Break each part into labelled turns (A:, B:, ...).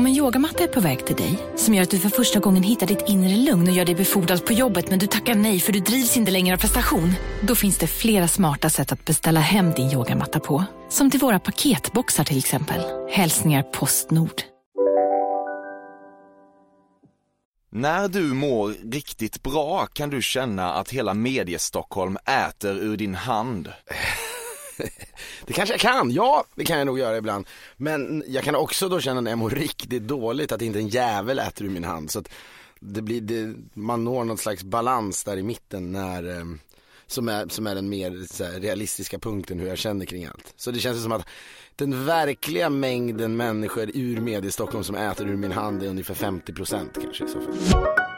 A: Om en yogamatta är på väg till dig, som gör att du för första gången hittar ditt inre lugn och gör dig befordrad på jobbet men du tackar nej för du drivs inte längre av prestation. Då finns det flera smarta sätt att beställa hem din yogamatta på. Som till våra paketboxar till exempel. Hälsningar Postnord.
B: När du mår riktigt bra kan du känna att hela mediestockholm äter ur din hand.
C: Det kanske jag kan, ja det kan jag nog göra ibland. Men jag kan också då känna när jag mår riktigt dåligt att inte en jävel äter ur min hand. Så att det blir, det, man når någon slags balans där i mitten när, eh, som är, som är den mer så här, realistiska punkten hur jag känner kring allt. Så det känns som att den verkliga mängden människor ur mediestockholm som äter ur min hand är ungefär 50% kanske i så fall.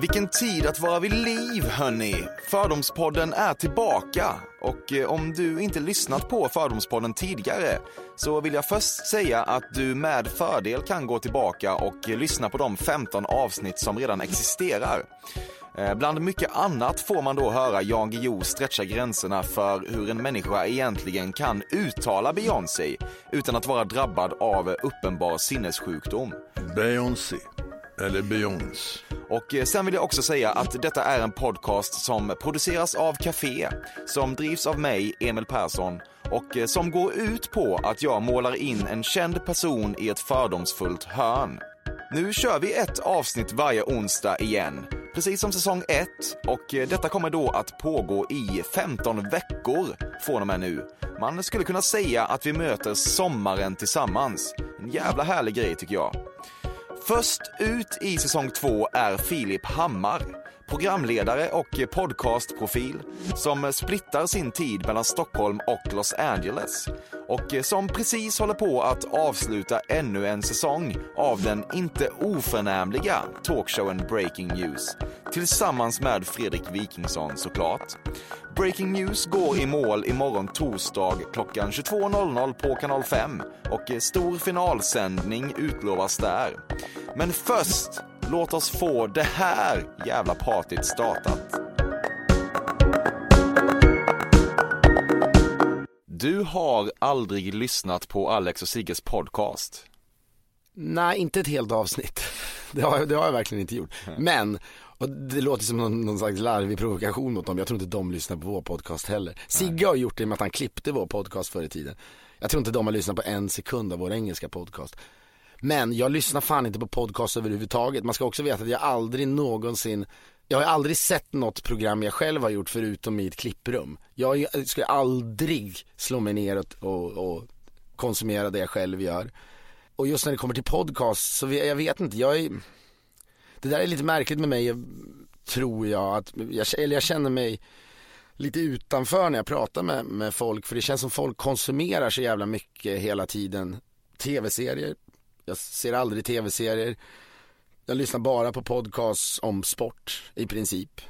B: Vilken tid att vara vid liv hörni! Fördomspodden är tillbaka och eh, om du inte lyssnat på Fördomspodden tidigare så vill jag först säga att du med fördel kan gå tillbaka och eh, lyssna på de 15 avsnitt som redan existerar. Eh, bland mycket annat får man då höra Jan Guillou stretcha gränserna för hur en människa egentligen kan uttala Beyoncé utan att vara drabbad av uppenbar sinnessjukdom.
D: Beyoncé, eller Beyoncé.
B: Och eh, sen vill jag också säga att detta är en podcast som produceras av Café, som drivs av mig, Emil Persson, och eh, som går ut på att jag målar in en känd person i ett fördomsfullt hörn. Nu kör vi ett avsnitt varje onsdag igen, precis som säsong 1 och eh, detta kommer då att pågå i 15 veckor från och med nu. Man skulle kunna säga att vi möter sommaren tillsammans. En jävla härlig grej tycker jag. Först ut i säsong två är Filip Hammar, programledare och podcastprofil som splittar sin tid mellan Stockholm och Los Angeles och eh, som precis håller på att avsluta ännu en säsong av den inte oförnämliga talkshowen Breaking News tillsammans med Fredrik Wikingsson såklart. Breaking News går i mål imorgon torsdag klockan 22.00 på kanal 5 och eh, stor finalsändning utlovas där. Men först, låt oss få det här jävla partyt startat. Du har aldrig lyssnat på Alex och Sigges podcast.
C: Nej, inte ett helt avsnitt. Det har, jag- det har jag verkligen inte gjort. Men, och det låter som någon, någon slags larvig provokation mot dem. Jag tror inte de lyssnar på vår podcast heller. Sigge har gjort det med att han klippte vår podcast förr i tiden. Jag tror inte de har lyssnat på en sekund av vår engelska podcast. Men jag lyssnar fan inte på podcast överhuvudtaget. Man ska också veta att jag aldrig någonsin jag har aldrig sett något program jag själv har gjort förutom i ett klipprum. Jag skulle aldrig slå mig ner och, och, och konsumera det jag själv gör. Och just när det kommer till podcast så vet- jag vet inte, jag är Det där är lite märkligt med mig tror jag att, jag, eller jag känner mig lite utanför när jag pratar med, med folk för det känns som folk konsumerar så jävla mycket hela tiden Tv-serier, jag ser aldrig tv-serier jag lyssnar bara på podcasts om sport i princip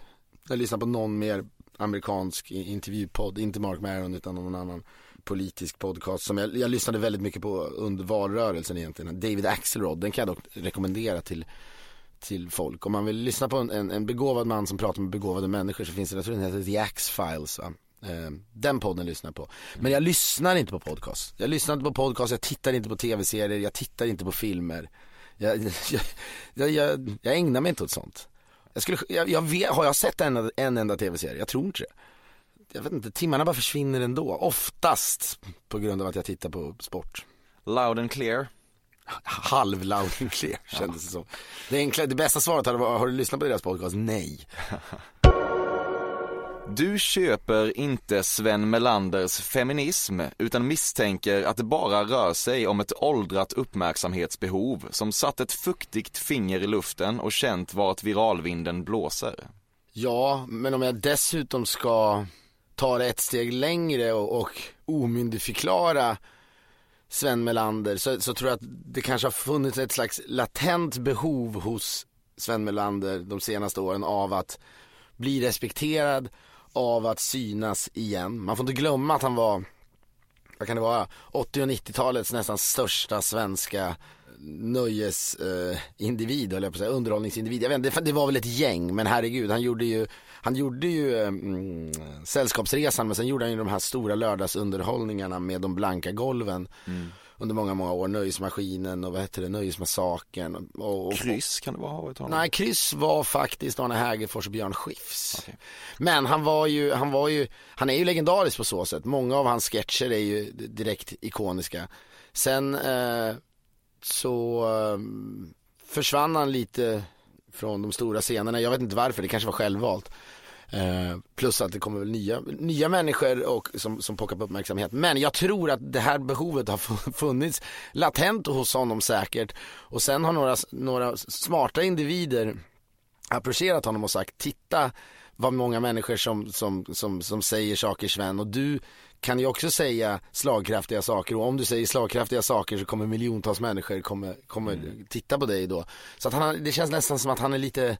C: Jag lyssnar på någon mer amerikansk intervjupodd, inte Mark Maron utan någon annan politisk podcast som jag, jag lyssnade väldigt mycket på under valrörelsen egentligen. David Axelrod, den kan jag dock rekommendera till, till folk. Om man vill lyssna på en, en, en begåvad man som pratar med begåvade människor så finns det, jag tror den heter The Axe-files va? Eh, den podden lyssnar jag på. Men jag lyssnar inte på podcast. Jag lyssnar inte på podcast, jag tittar inte på tv-serier, jag tittar inte på filmer. Jag, jag, jag, jag, ägnar mig inte åt sånt. Jag skulle, jag, jag vet, har jag sett en, en enda tv-serie? Jag tror inte det jag vet inte, timmarna bara försvinner ändå. Oftast på grund av att jag tittar på sport.
B: Loud and clear.
C: Halv loud and clear kändes det som. Det, enkla, det bästa svaret hade varit, har du lyssnat på deras podcast? Nej.
B: Du köper inte Sven Melanders feminism utan misstänker att det bara rör sig om ett åldrat uppmärksamhetsbehov som satt ett fuktigt finger i luften och känt vart viralvinden blåser.
C: Ja, men om jag dessutom ska ta det ett steg längre och, och omyndigförklara Sven Melander så, så tror jag att det kanske har funnits ett slags latent behov hos Sven Melander de senaste åren av att bli respekterad av att synas igen. Man får inte glömma att han var, vad kan det vara, 80 och 90-talets nästan största svenska nöjesindivid, eh, höll jag på att säga, underhållningsindivid. Jag vet inte, det, det var väl ett gäng, men herregud, han gjorde ju, han gjorde ju mm, Sällskapsresan, men sen gjorde han ju de här stora lördagsunderhållningarna med de blanka golven.
B: Mm.
C: Under många, många år, Nöjesmaskinen och vad hette det, Nöjesmassakern. Och, och,
B: Kryss kan det vara varit honom?
C: Nej, kryss var faktiskt Arne Hägerfors och Björn Skifs.
B: Okej.
C: Men han var ju, han var ju, han är ju legendarisk på så sätt. Många av hans sketcher är ju direkt ikoniska. Sen eh, så eh, försvann han lite från de stora scenerna. Jag vet inte varför, det kanske var självvalt. Eh, plus att det kommer väl nya, nya människor och, som, som pockar på uppmärksamhet. Men jag tror att det här behovet har funnits latent hos honom säkert. Och sen har några, några smarta individer approcherat honom och sagt titta vad många människor som, som, som, som säger saker Sven och du kan ju också säga slagkraftiga saker och om du säger slagkraftiga saker så kommer miljontals människor kommer, kommer titta på dig då. Så att han, det känns nästan som att han är lite,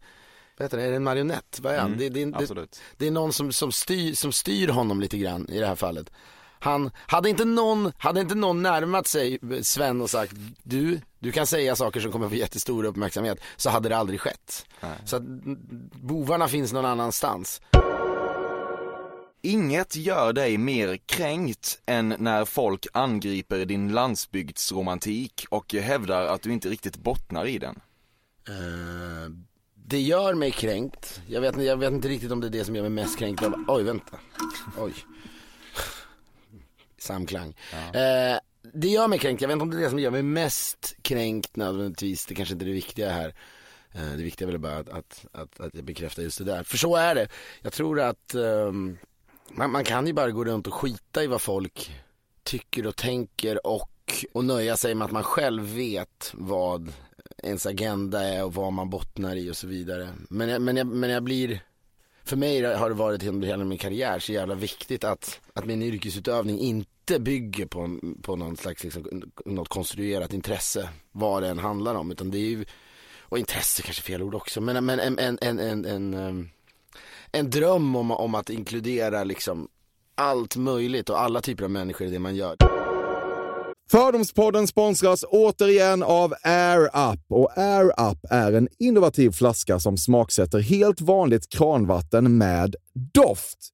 C: vad heter det, är det en marionett? Vad är han?
B: Mm,
C: det, det, det,
B: absolut.
C: det är någon som, som, styr, som styr honom lite grann i det här fallet. Han, hade inte någon, hade inte någon närmat sig Sven och sagt du, du kan säga saker som kommer få jättestor uppmärksamhet så hade det aldrig skett. Så att mm, bovarna finns någon annanstans.
B: Inget gör dig mer kränkt än när folk angriper din landsbygdsromantik och hävdar att du inte riktigt bottnar i den.
C: Eh, det gör mig kränkt. Jag vet, jag vet inte riktigt om det är det som gör mig mest kränkt. av- Oj, vänta. Oj. Samklang. Eh, det gör mig kränkt. Jag vet inte om det är det som gör mig mest kränkt nödvändigtvis. Det kanske inte är det viktiga här. Eh, det viktiga är väl bara att, att, att, att jag bekräftar just det där. För så är det. Jag tror att ehm, man, man kan ju bara gå runt och skita i vad folk tycker och tänker och, och nöja sig med att man själv vet vad ens agenda är och vad man bottnar i och så vidare. Men jag, men jag, men jag blir, för mig har det varit under hela min karriär så jävla viktigt att, att min yrkesutövning inte bygger på, på någon slags, liksom, något konstruerat intresse, vad det än handlar om. Utan det är ju, och intresse kanske är fel ord också, men, men en, en, en, en, en, ehm, en dröm om, om att inkludera liksom allt möjligt och alla typer av människor i det man gör.
E: Fördomspodden sponsras återigen av Air Up. Och Air Up är en innovativ flaska som smaksätter helt vanligt kranvatten med doft.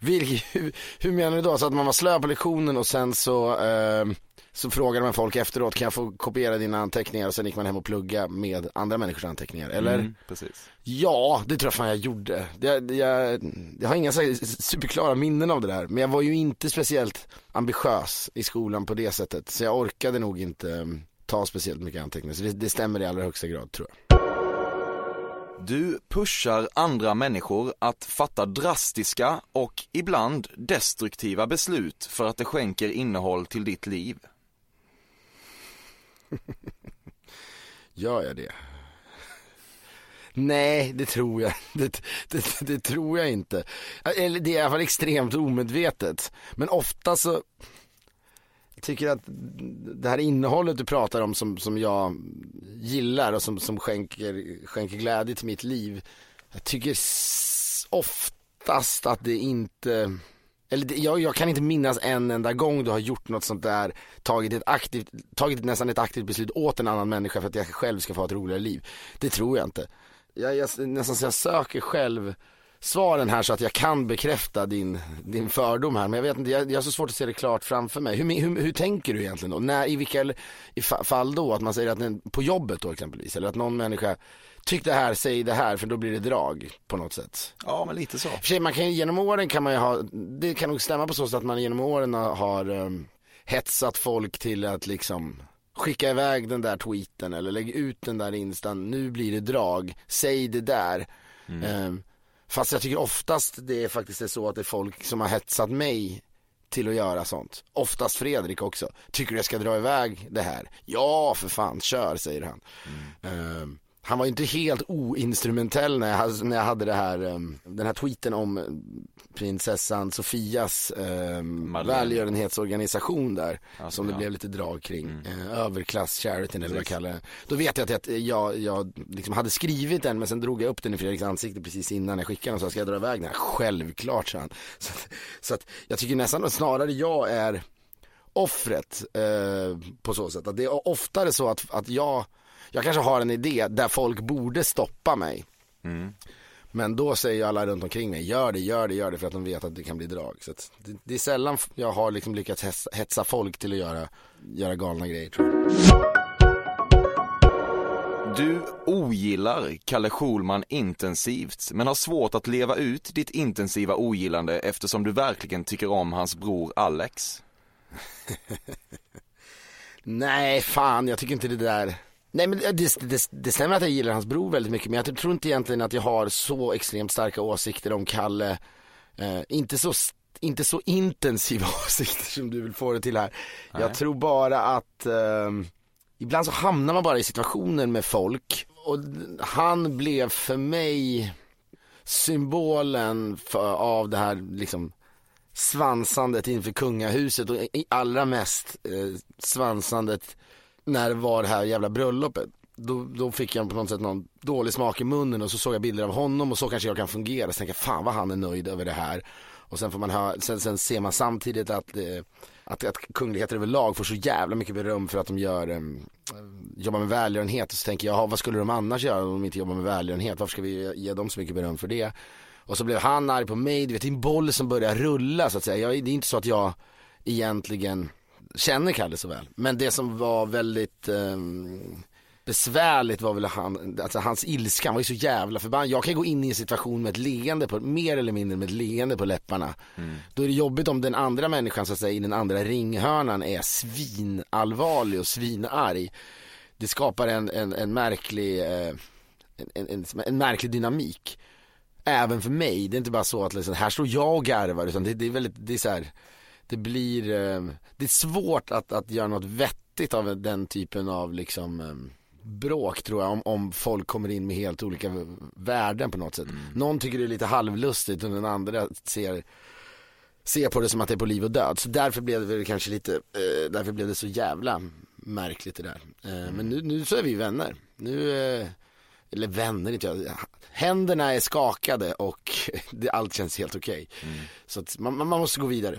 C: Vilk, hur, hur menar du då? Så att man var slö på lektionen och sen så, eh, så frågade man folk efteråt, kan jag få kopiera dina anteckningar? Och sen gick man hem och plugga med andra människors anteckningar, eller?
B: Mm, precis.
C: Ja, det tror jag fan jag gjorde. Jag, jag, jag har inga superklara minnen av det där. Men jag var ju inte speciellt ambitiös i skolan på det sättet. Så jag orkade nog inte eh, ta speciellt mycket anteckningar. Så det, det stämmer i allra högsta grad tror jag.
B: Du pushar andra människor att fatta drastiska och ibland destruktiva beslut för att det skänker innehåll till ditt liv.
C: Gör jag det? Nej, det tror jag det, det, det tror jag inte. Eller det är i alla fall extremt omedvetet. Men ofta så tycker att det här innehållet du pratar om som, som jag gillar och som, som skänker, skänker glädje till mitt liv. Jag tycker oftast att det inte eller det, jag, jag kan inte minnas en enda gång du har gjort något sånt där, tagit ett aktivt, tagit nästan ett aktivt beslut åt en annan människa för att jag själv ska få ett roligare liv. Det tror jag inte. Jag, jag, nästan så jag söker själv svaren här så att jag kan bekräfta din, din fördom här. Men jag vet inte, jag, jag har så svårt att se det klart framför mig. Hur, hur, hur tänker du egentligen då? När, I vilka i fa- fall då? Att man säger att den, på jobbet då exempelvis, eller att någon människa Tyck det här, säg det här, för då blir det drag på något sätt.
B: Ja, men lite så.
C: För sig, man kan genom åren kan man ju ha, det kan nog stämma på så sätt att man genom åren har, um, hetsat folk till att liksom skicka iväg den där tweeten eller lägg ut den där instan, nu blir det drag, säg det där. Mm. Fast jag tycker oftast det är faktiskt är så att det är folk som har hetsat mig till att göra sånt. Oftast Fredrik också. Tycker du jag ska dra iväg det här? Ja, för fan, kör, säger han. Mm han var inte helt oinstrumentell när jag, när jag hade det här, um, den här tweeten om prinsessan Sofias um, välgörenhetsorganisation där. Alltså, som det ja. blev lite drag kring. Mm. Uh, överklass charity eller vad jag kallar det. Då vet jag att jag, jag liksom hade skrivit den men sen drog jag upp den i Fredriks ansikte precis innan jag skickade den sa ska jag dra iväg den här? Självklart sa han. Så, så att jag tycker nästan att snarare jag är offret eh, på så sätt. Att det är oftare så att, att jag jag kanske har en idé där folk borde stoppa mig. Mm. Men då säger alla runt omkring mig, gör det, gör det, gör det för att de vet att det kan bli drag. Så det, det, är sällan jag har liksom lyckats hetsa, folk till att göra, göra galna grejer tror jag.
B: Du ogillar Kalle Schulman intensivt, men har svårt att leva ut ditt intensiva ogillande eftersom du verkligen tycker om hans bror Alex.
C: Nej, fan, jag tycker inte det där Nej men det, det, det, stämmer att jag gillar hans bror väldigt mycket men jag tror inte egentligen att jag har så extremt starka åsikter om Kalle. Eh, inte, så, inte så intensiva åsikter som du vill få det till här. Nej. Jag tror bara att eh, ibland så hamnar man bara i situationer med folk och han blev för mig symbolen för, av det här liksom svansandet inför kungahuset och allra mest eh, svansandet när det var det här jävla bröllopet. Då, då fick jag på något sätt någon dålig smak i munnen och så såg jag bilder av honom och så kanske jag kan fungera. Så tänkte jag, fan vad han är nöjd över det här. Och sen får man höra, sen, sen ser man samtidigt att, eh, att, att kungligheter överlag får så jävla mycket beröm för att de gör, eh, jobbar med välgörenhet. Och så tänker jag, vad skulle de annars göra om de inte jobbar med välgörenhet? Varför ska vi ge dem så mycket beröm för det? Och så blev han arg på mig, du vet det är en boll som börjar rulla så att säga. Jag, det är inte så att jag egentligen känner Kalle så väl. Men det som var väldigt eh, besvärligt var väl han, alltså hans ilska, han var ju så jävla förbannad. Jag kan gå in i en situation med ett leende, på, mer eller mindre med ett leende på läpparna. Mm. Då är det jobbigt om den andra människan så att säga i den andra ringhörnan är svinallvarlig och svinarg. Det skapar en, en, en märklig, eh, en, en, en, märklig dynamik. Även för mig, det är inte bara så att liksom, här står jag och garvar utan det, det är väldigt, det är så här, det blir, eh, det är svårt att, att göra något vettigt av den typen av liksom eh, bråk tror jag om, om folk kommer in med helt olika värden på något sätt. Mm. Någon tycker det är lite halvlustigt och den andra ser ser på det som att det är på liv och död. Så därför blev det kanske lite, eh, därför blev det så jävla märkligt det där. Eh, mm. Men nu, nu så är vi vänner. Nu, eh, eller vänner inte jag. Händerna är skakade och det, allt känns helt okej. Okay. Mm. Så att man, man måste gå vidare.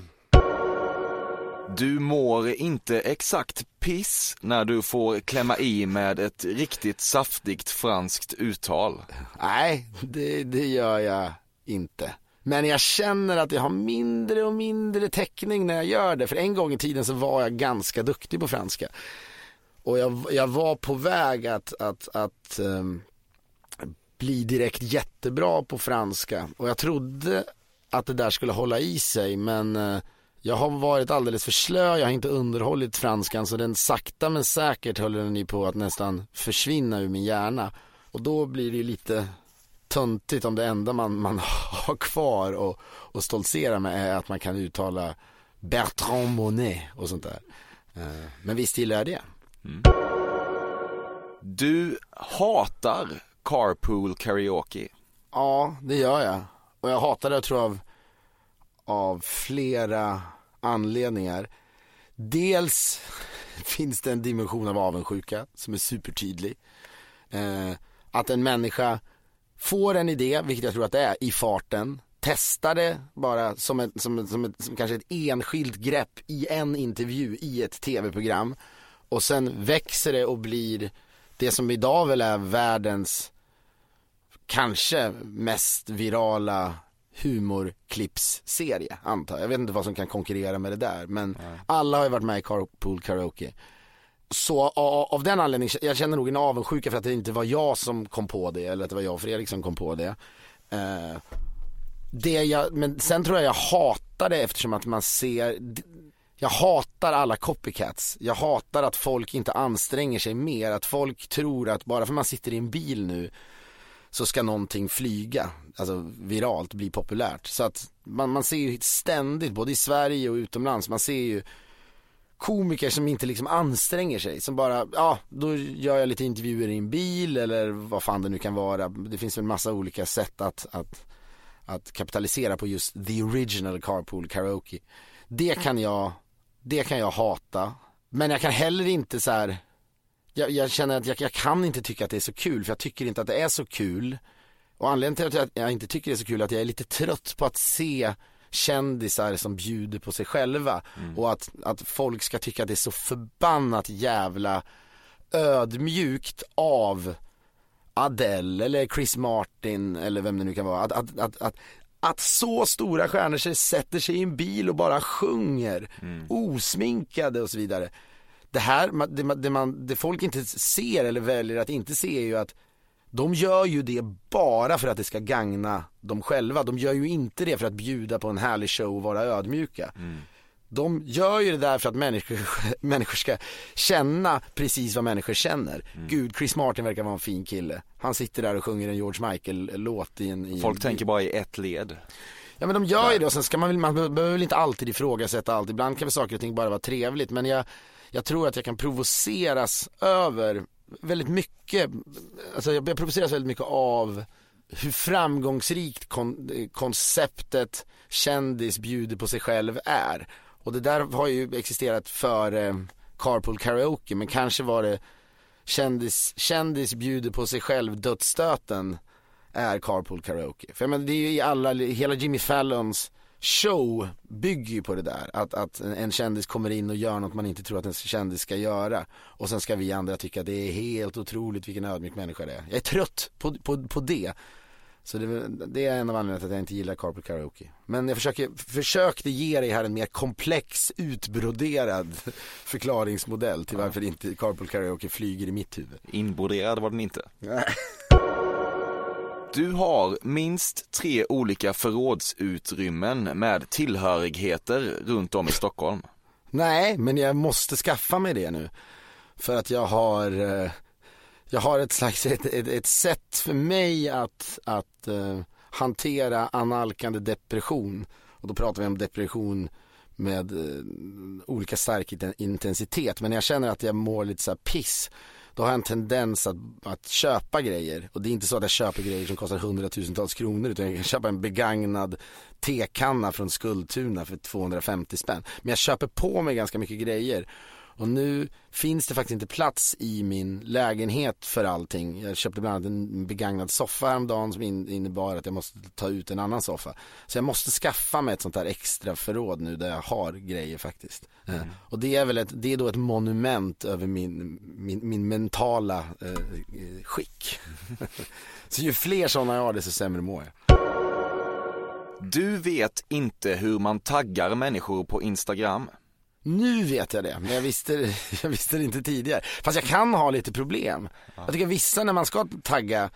B: Du mår inte exakt piss när du får klämma i med ett riktigt saftigt franskt uttal.
C: Nej, det, det gör jag inte. Men jag känner att jag har mindre och mindre täckning när jag gör det. För en gång i tiden så var jag ganska duktig på franska. Och jag, jag var på väg att, att, att um, bli direkt jättebra på franska. Och jag trodde att det där skulle hålla i sig men uh, jag har varit alldeles för slö, jag har inte underhållit franskan så den sakta men säkert håller den ju på att nästan försvinna ur min hjärna. Och då blir det ju lite töntigt om det enda man, man har kvar och, och stoltsera med är att man kan uttala Bertrand Monet och sånt där. Eh, men visst gillar jag det. Mm.
B: Du hatar carpool karaoke.
C: Ja, det gör jag. Och jag hatar det tror jag av, av flera anledningar. Dels finns det en dimension av avundsjuka som är supertydlig. Eh, att en människa får en idé, vilket jag tror att det är, i farten. Testar det bara som, ett, som, som, ett, som kanske ett enskilt grepp i en intervju i ett tv-program. Och sen växer det och blir det som idag väl är världens kanske mest virala humorklippsserie antar jag. Jag vet inte vad som kan konkurrera med det där men Nej. alla har ju varit med i Carpool Karaoke. Så av den anledningen, jag känner nog en avundsjuka för att det inte var jag som kom på det eller att det var jag och Fredrik som kom på det. Eh, det jag, men sen tror jag jag hatar det eftersom att man ser jag hatar alla copycats. Jag hatar att folk inte anstränger sig mer. Att folk tror att bara för man sitter i en bil nu så ska någonting flyga, alltså viralt, bli populärt. Så att man, man ser ju ständigt, både i Sverige och utomlands, man ser ju komiker som inte liksom anstränger sig, som bara, ja, då gör jag lite intervjuer i en bil eller vad fan det nu kan vara. Det finns väl massa olika sätt att, att, att kapitalisera på just the original carpool karaoke. Det kan jag, det kan jag hata. Men jag kan heller inte så här, jag, jag känner att jag, jag, kan inte tycka att det är så kul, för jag tycker inte att det är så kul. Och anledningen till att jag inte tycker det är så kul är att jag är lite trött på att se kändisar som bjuder på sig själva. Mm. Och att, att folk ska tycka att det är så förbannat jävla ödmjukt av Adele eller Chris Martin eller vem det nu kan vara. Att, att, att, att, att så stora stjärnor sätter sig i en bil och bara sjunger mm. osminkade och så vidare. Det här, det, det, man, det folk inte ser eller väljer att inte se är ju att de gör ju det bara för att det ska gagna dem själva. De gör ju inte det för att bjuda på en härlig show och vara ödmjuka. Mm. De gör ju det där för att människor, människor ska känna precis vad människor känner. Mm. Gud, Chris Martin verkar vara en fin kille. Han sitter där och sjunger en George Michael-låt i en... I
B: Folk
C: en...
B: tänker bara i ett led.
C: Ja men de gör ju det och sen ska man man behöver väl inte alltid ifrågasätta allt. Ibland kan väl saker och ting bara vara trevligt men jag, jag tror att jag kan provoceras över väldigt mycket, alltså jag provoceras väldigt mycket av hur framgångsrikt kon konceptet kändis bjuder på sig själv är. Och det där har ju existerat före eh, Carpool Karaoke men kanske var det kändis, kändis bjuder på sig själv dödsstöten är Carpool Karaoke. För jag menar, det är ju i alla, hela Jimmy Fallons show bygger ju på det där. Att, att en kändis kommer in och gör något man inte tror att en kändis ska göra. Och sen ska vi andra tycka att det är helt otroligt vilken ödmjuk människa det är. Jag är trött på, på, på det. Så det, det, är en av anledningarna till att jag inte gillar Carpool Karaoke. Men jag försöker, försökte ge dig här en mer komplex, utbroderad förklaringsmodell till varför inte Carpool Karaoke flyger i mitt huvud.
B: Inbroderad var den inte. Du har minst tre olika förrådsutrymmen med tillhörigheter runt om i Stockholm.
C: Nej, men jag måste skaffa mig det nu. För att jag har, eh, jag har ett slags, ett, ett, ett sätt för mig att, att uh, hantera analkande depression. Och då pratar vi om depression med uh, olika stark intensitet. Men jag känner att jag mår lite så piss då har jag en tendens att, att köpa grejer. Och det är inte så att jag köper grejer som kostar hundratusentals kronor utan jag kan köpa en begagnad tekanna från Skultuna för 250 spänn. Men jag köper på mig ganska mycket grejer. Och nu finns det faktiskt inte plats i min lägenhet för allting. Jag köpte bland annat en begagnad soffa häromdagen som innebar att jag måste ta ut en annan soffa. Så jag måste skaffa mig ett sånt här extra förråd nu där jag har grejer faktiskt. Eh, mm. Och det är väl ett, det är då ett monument över min, min, min mentala eh, skick. så ju fler sådana jag har desto sämre mår jag.
B: Du vet inte hur man taggar människor på Instagram.
C: Nu vet jag det, men jag visste, jag visste det inte tidigare. Fast jag kan ha lite problem. Jag tycker vissa när man ska tagga,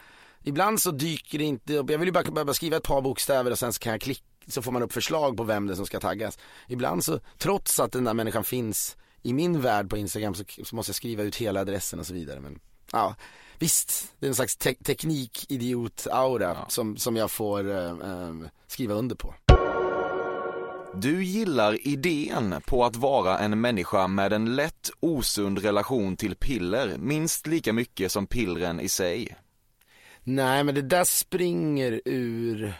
C: ibland så dyker det inte upp. Jag vill ju bara, bara skriva ett par bokstäver och sen så kan jag klicka, så får man upp förslag på vem det är som ska taggas. Ibland så, trots att den där människan finns i min värld på Instagram så, så måste jag skriva ut hela adressen och så vidare. Men ja, visst, det är en slags te teknikidiot-aura ja. som, som jag får uh, uh, skriva under på.
B: Du gillar idén på att vara en människa med en lätt osund relation till piller minst lika mycket som pillren i sig.
C: Nej, men det där springer ur,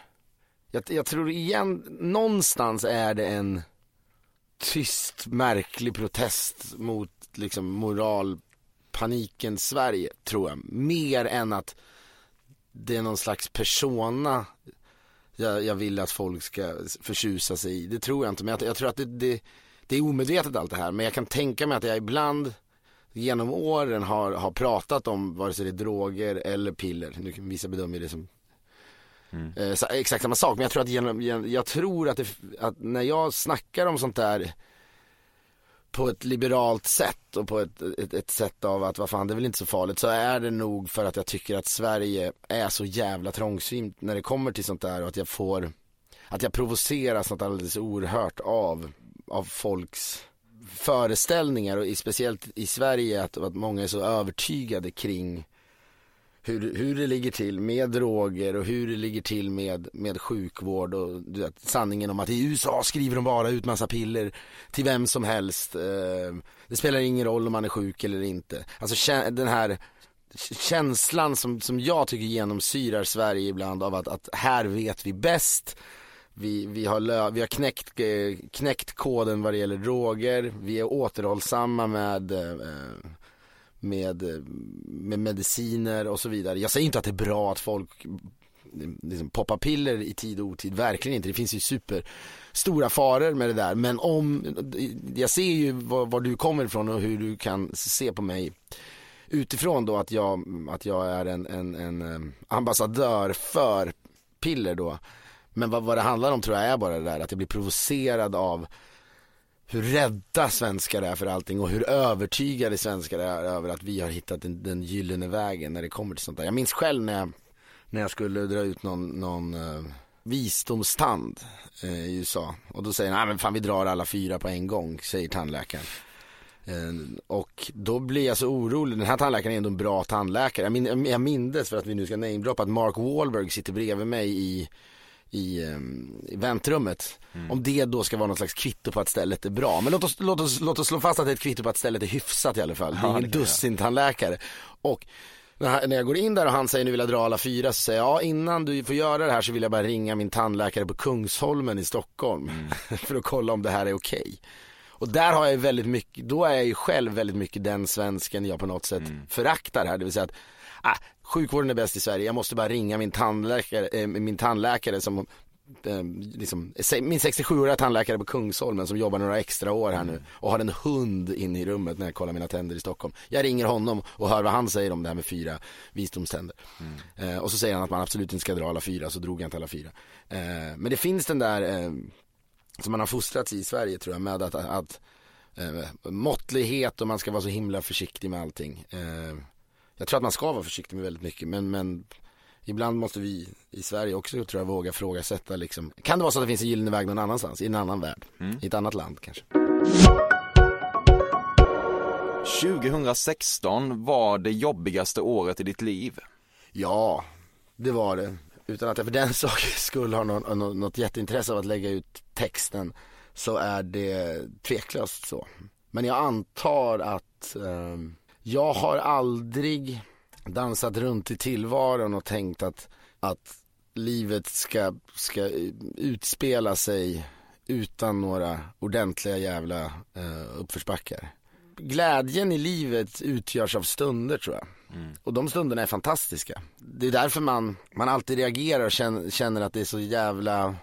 C: jag, jag tror igen, någonstans är det en tyst, märklig protest mot liksom moralpaniken Sverige, tror jag. Mer än att det är någon slags persona jag, jag vill att folk ska förtjusa sig i. Det tror jag inte, men jag, jag tror att det, det, det, är omedvetet allt det här. Men jag kan tänka mig att jag ibland genom åren har, har pratat om vare sig det är droger eller piller. Nu, vissa bedömer det som mm. eh, exakt samma sak. Men jag tror att, genom, jag tror att, det, att när jag snackar om sånt där på ett liberalt sätt och på ett, ett, ett, sätt av att vad fan det är väl inte så farligt. Så är det nog för att jag tycker att Sverige är så jävla trångsynt när det kommer till sånt där och att jag får att jag provoceras något alldeles oerhört av, av folks föreställningar och i, speciellt i Sverige att, att många är så övertygade kring hur, hur det ligger till med droger och hur det ligger till med, med sjukvård och du vet, sanningen om att i USA skriver de bara ut massa piller till vem som helst. Eh, det spelar ingen roll om man är sjuk eller inte. Alltså den här känslan som, som jag tycker genomsyrar Sverige ibland av att, att här vet vi bäst. Vi, vi, har, lö, vi har knäckt, eh, knäckt koden vad det gäller droger. Vi är återhållsamma med eh, med, med mediciner och så vidare. Jag säger inte att det är bra att folk liksom poppar piller i tid och otid, verkligen inte. Det finns ju super stora faror med det där. Men om, jag ser ju var, var, du kommer ifrån och hur du kan se på mig utifrån då att jag, att jag är en, en, en um, ambassadör för piller då. Men vad, vad det handlar om tror jag är bara det där att jag blir provocerad av hur rädda svenskar är för allting och hur övertygade svenskar är över att vi har hittat den, den gyllene vägen när det kommer till sånt där. Jag minns själv när jag, när jag skulle dra ut någon, någon uh, visdomstand uh, i USA och då säger han, men fan vi drar alla fyra på en gång, säger tandläkaren. Eh, och då blir jag så orolig, den här tandläkaren är ändå en bra tandläkare. Jag, min, jag mindes för att vi nu ska namedroppa att Mark Wahlberg sitter bredvid mig i i, ehm, i väntrummet. Mm. Om det då ska vara något slags kvitto på att stället är bra. Men låt oss, låt oss, låt oss slå fast att det är ett kvitto på att stället är hyfsat i alla fall. Det är ja, ingen dussintandläkare. Och när jag går in där och han säger nu vill jag dra alla fyra så säger jag ja innan du får göra det här så vill jag bara ringa min tandläkare på Kungsholmen i Stockholm. Mm. för att kolla om det här är okej. Okay. Och där har jag väldigt mycket, då är jag ju själv väldigt mycket den svensken jag på något sätt mm. föraktar här. Det vill säga att ah, sjukvården är bäst i Sverige, jag måste bara ringa min tandläkare, äh, min tandläkare som äh, liksom, min 67-åriga tandläkare på Kungsholmen som jobbar några extra år här nu och har en hund inne i rummet när jag kollar mina tänder i Stockholm. Jag ringer honom och hör vad han säger om det här med fyra visdomständer. Mm. Eh, och så säger han att man absolut inte ska dra alla fyra, så drog jag inte alla fyra. Eh, men det finns den där eh, som man har fostrats i Sverige tror jag med att, att, eh, måttlighet och man ska vara så himla försiktig med allting. Jag tror att man ska vara försiktig med väldigt mycket men, men ibland måste vi i Sverige också tror jag våga ifrågasätta liksom. Kan det vara så att det finns en gyllene väg någon annanstans, i en annan värld, mm. i ett annat land kanske.
B: 2016 var det jobbigaste året i ditt liv.
C: Ja, det var det. Utan att jag för den sakens skull har någon, något jätteintresse av att lägga ut texten så är det tveklöst så. Men jag antar att um, jag har aldrig dansat runt i tillvaron och tänkt att, att livet ska, ska utspela sig utan några ordentliga jävla uh, uppförsbackar. Glädjen i livet utgörs av stunder tror jag. Mm. Och de stunderna är fantastiska. Det är därför man, man alltid reagerar och känner, känner att det är så jävla,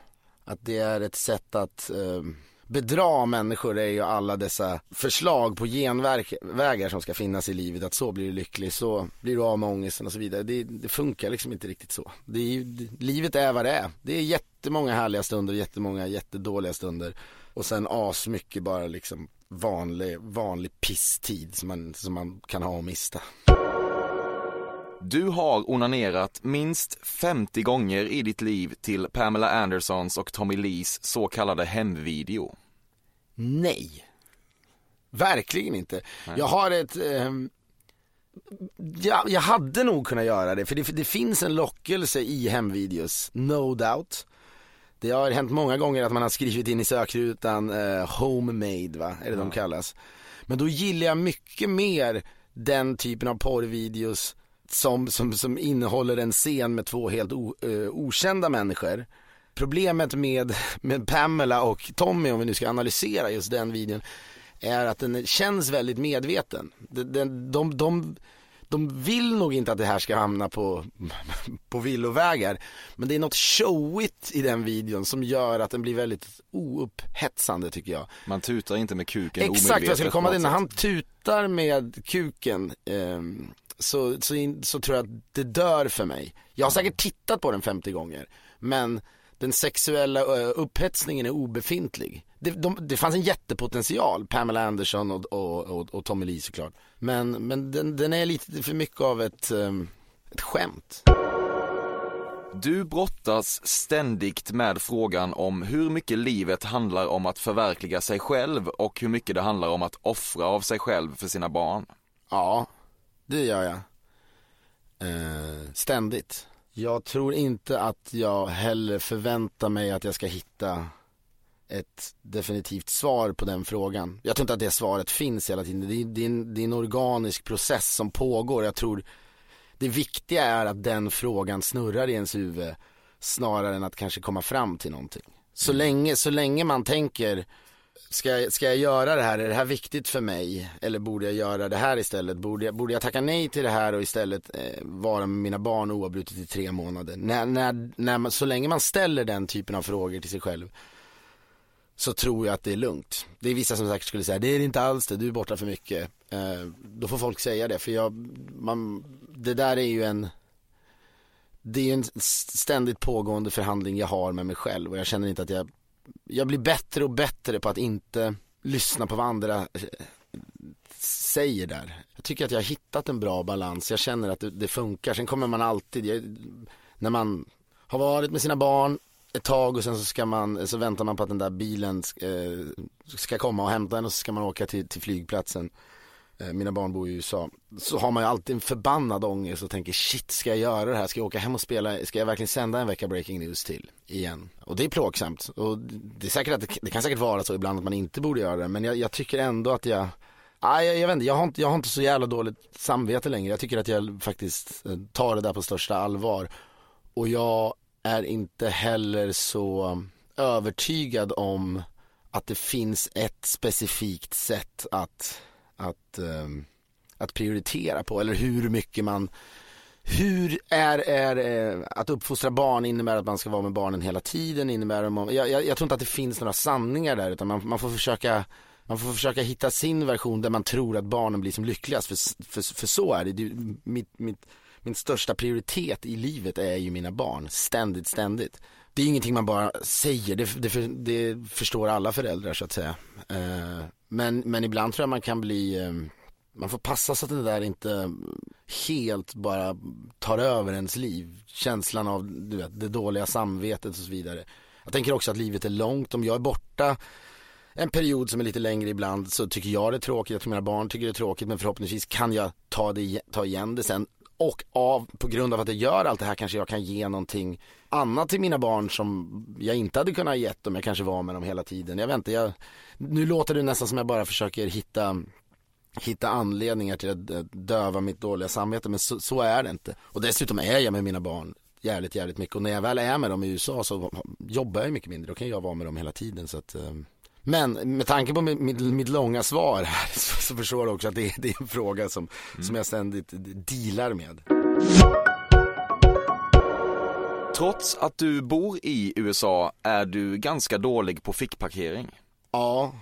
C: att det är ett sätt att uh, bedra människor är ju alla dessa förslag på genvägar som ska finnas i livet. Att så blir du lycklig, så blir du av med ångesten och så vidare. Det, det funkar liksom inte riktigt så. Det är, det, livet är vad det är. Det är jättemånga härliga stunder, och jättemånga jättedåliga stunder. Och sen asmycket bara liksom vanlig, vanlig pisstid som man, som man kan ha och mista.
B: Du har onanerat minst 50 gånger i ditt liv till Pamela Andersons och Tommy Lees så kallade hemvideo.
C: Nej. Verkligen inte. Nej. Jag har ett... Eh, ja, jag hade nog kunnat göra det, för det, det finns en lockelse i hemvideos, no doubt. Det har hänt många gånger att man har skrivit in i sökrutan eh, homemade, va? Är det ja. de kallas? Men då gillar jag mycket mer den typen av porrvideos som, som, som innehåller en scen med två helt o, uh, okända människor. Problemet med, med Pamela och Tommy, om vi nu ska analysera just den videon, är att den känns väldigt medveten. Den, den, de, de, de vill nog inte att det här ska hamna på, på villovägar. Men det är något showigt i den videon som gör att den blir väldigt oupphetsande tycker jag.
B: Man tutar inte med kuken
C: Exakt, jag skulle komma till när han tutar med kuken eh, så, så, så tror jag att det dör för mig. Jag har säkert tittat på den 50 gånger, men den sexuella upphetsningen är obefintlig. Det, de, det fanns en jättepotential, Pamela Anderson och, och, och, och Tommy Lee såklart. Men, men den, den, är lite för mycket av ett, um, ett skämt.
B: Du brottas ständigt med frågan om hur mycket livet handlar om att förverkliga sig själv och hur mycket det handlar om att offra av sig själv för sina barn.
C: Ja, det gör jag. Eh, ständigt. Jag tror inte att jag heller förväntar mig att jag ska hitta ett definitivt svar på den frågan. Jag tror inte att det svaret finns hela tiden. Det är, det är, en, det är en organisk process som pågår. Jag tror det viktiga är att den frågan snurrar i ens huvud snarare än att kanske komma fram till någonting. Så, länge, så länge man tänker Ska jag, ska jag göra det här? Är det här viktigt för mig? Eller borde jag göra det här istället? Borde jag, borde jag tacka nej till det här och istället eh, vara med mina barn oavbrutet i tre månader? När, när, när man, så länge man ställer den typen av frågor till sig själv så tror jag att det är lugnt. Det är vissa som säkert skulle säga, det är det inte alls det, du är borta för mycket. Eh, då får folk säga det, för jag, man, det där är ju en det är en ständigt pågående förhandling jag har med mig själv och jag känner inte att jag jag blir bättre och bättre på att inte lyssna på vad andra eh, säger där. Jag tycker att jag har hittat en bra balans. Jag känner att det, det funkar. Sen kommer man alltid, jag, när man har varit med sina barn ett tag och sen så ska man, så väntar man på att den där bilen ska, ska komma och hämta en och så ska man åka till, till flygplatsen. Eh, mina barn bor i USA. Så har man ju alltid en förbannad ångest och tänker shit, ska jag göra det här? Ska jag åka hem och spela? Ska jag verkligen sända en vecka breaking news till igen? Och det är plågsamt. Och det, är säkert att det, det kan säkert vara så ibland att man inte borde göra det. Men jag, jag tycker ändå att jag Nej, jag, jag vet inte, jag har inte, jag har inte så jävla dåligt samvete längre. Jag tycker att jag faktiskt eh, tar det där på största allvar. Och jag är inte heller så övertygad om att det finns ett specifikt sätt att att, ehm, att prioritera på eller hur mycket man hur är, är eh, att uppfostra barn innebär att man ska vara med barnen hela tiden? Innebär jag, jag, jag tror inte att det finns några sanningar där utan man, man, får försöka man får försöka hitta sin version där man tror att barnen blir som lyckligast för, för, för så är det. det mitt, mitt, min största prioritet i livet är ju mina barn, ständigt, ständigt. Det är ingenting man bara säger, det, det, det förstår alla föräldrar så att säga. Eh, men, men ibland tror jag man kan bli, eh, man får passa så att det där inte helt bara tar över ens liv. Känslan av du vet, det dåliga samvetet och så vidare. Jag tänker också att livet är långt. Om jag är borta en period som är lite längre ibland så tycker jag det är tråkigt. Jag tror mina barn tycker det är tråkigt men förhoppningsvis kan jag ta, det, ta igen det sen. Och av, på grund av att jag gör allt det här kanske jag kan ge någonting annat till mina barn som jag inte hade kunnat gett om jag kanske var med dem hela tiden. Jag vet inte, jag, nu låter det nästan som jag bara försöker hitta hitta anledningar till att eh, döva mitt dåliga samvete men så, så, är det inte. Och dessutom är jag med mina barn jävligt jävligt mycket och när jag väl är med dem i USA så jobbar jag mycket mindre. Då kan jag vara med dem hela tiden så att eh, men med tanke på mitt, mitt, mitt långa svar här så, så, förstår du också att det, det är en fråga som, mm. som jag ständigt dealar med.
B: Trots att du bor i USA är du ganska dålig på fickparkering.
C: Ja.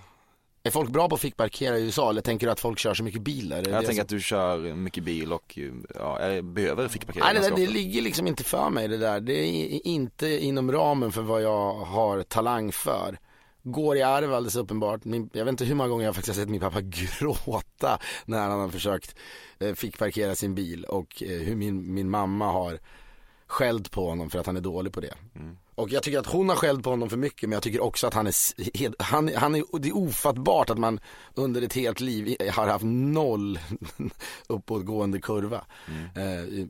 C: Är folk bra på att fickparkera i USA eller tänker du att folk kör så mycket bil där?
B: Jag tänker som... att du kör mycket bil och ja, behöver fickparkera
C: Nej det, där, det ligger liksom inte för mig det där. Det är inte inom ramen för vad jag har talang för går i arv alldeles uppenbart. Min, jag vet inte hur många gånger jag faktiskt har sett min pappa gråta när han har försökt eh, fick parkera sin bil och eh, hur min, min mamma har skällt på honom för att han är dålig på det. Mm. Och jag tycker att hon har skällt på honom för mycket men jag tycker också att han är, han, han är, det är ofattbart att man under ett helt liv har haft noll uppåtgående kurva. Mm. Eh,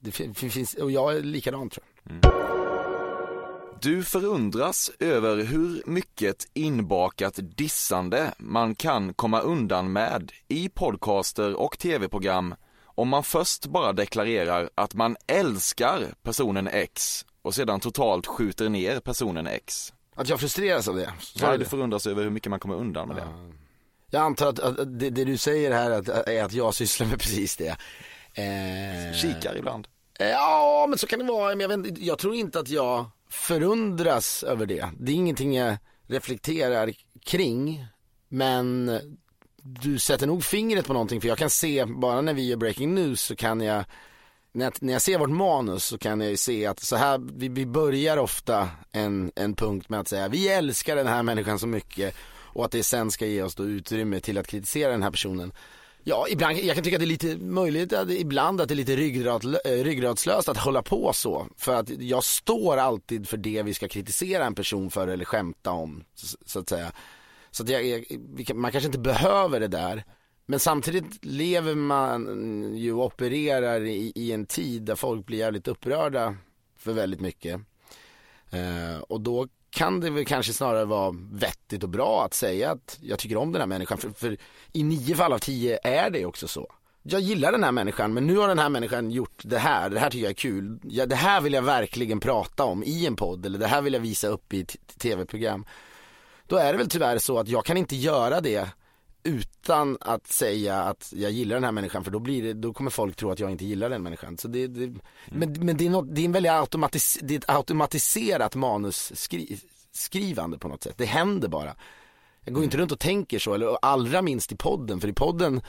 C: det finns, och jag är likadan tror jag. Mm.
B: Du förundras över hur mycket inbakat dissande man kan komma undan med i podcaster och tv-program om man först bara deklarerar att man älskar personen X och sedan totalt skjuter ner personen X.
C: Att jag frustreras av det?
B: Så ja, du förundras över hur mycket man kommer undan med det.
C: Jag antar att, att det, det, du säger här är att jag sysslar med precis det.
B: Eh... Kikar ibland.
C: Ja, men så kan det vara. Men jag, vet, jag tror inte att jag förundras över det. Det är ingenting jag reflekterar kring. Men du sätter nog fingret på någonting för jag kan se, bara när vi gör breaking news så kan jag när jag, när jag ser vårt manus så kan jag ju se att så här, vi, vi börjar ofta en, en punkt med att säga vi älskar den här människan så mycket och att det sen ska ge oss då utrymme till att kritisera den här personen. Ja, ibland, jag kan tycka att det är lite möjligt att ibland att det är lite ryggrad, eh, ryggradslöst att hålla på så. För att jag står alltid för det vi ska kritisera en person för eller skämta om, så, så att säga. Så att jag, jag, man kanske inte behöver det där. Men samtidigt lever man ju och opererar i, i en tid där folk blir jävligt upprörda för väldigt mycket. Eh, och då kan det väl kanske snarare vara vettigt och bra att säga att jag tycker om den här människan. För, för i nio fall av tio är det också så. Jag gillar den här människan men nu har den här människan gjort det här, det här tycker jag är kul. Ja, det här vill jag verkligen prata om i en podd eller det här vill jag visa upp i ett tv-program. Då är det väl tyvärr så att jag kan inte göra det utan att säga att jag gillar den här människan för då, blir det, då kommer folk tro att jag inte gillar den människan. Så det, det mm. Men, men det, är något, det är en väldigt automatis, det är ett automatiserat manusskrivande på något sätt. Det händer bara. Jag går inte runt och tänker så, eller allra minst i podden, för i podden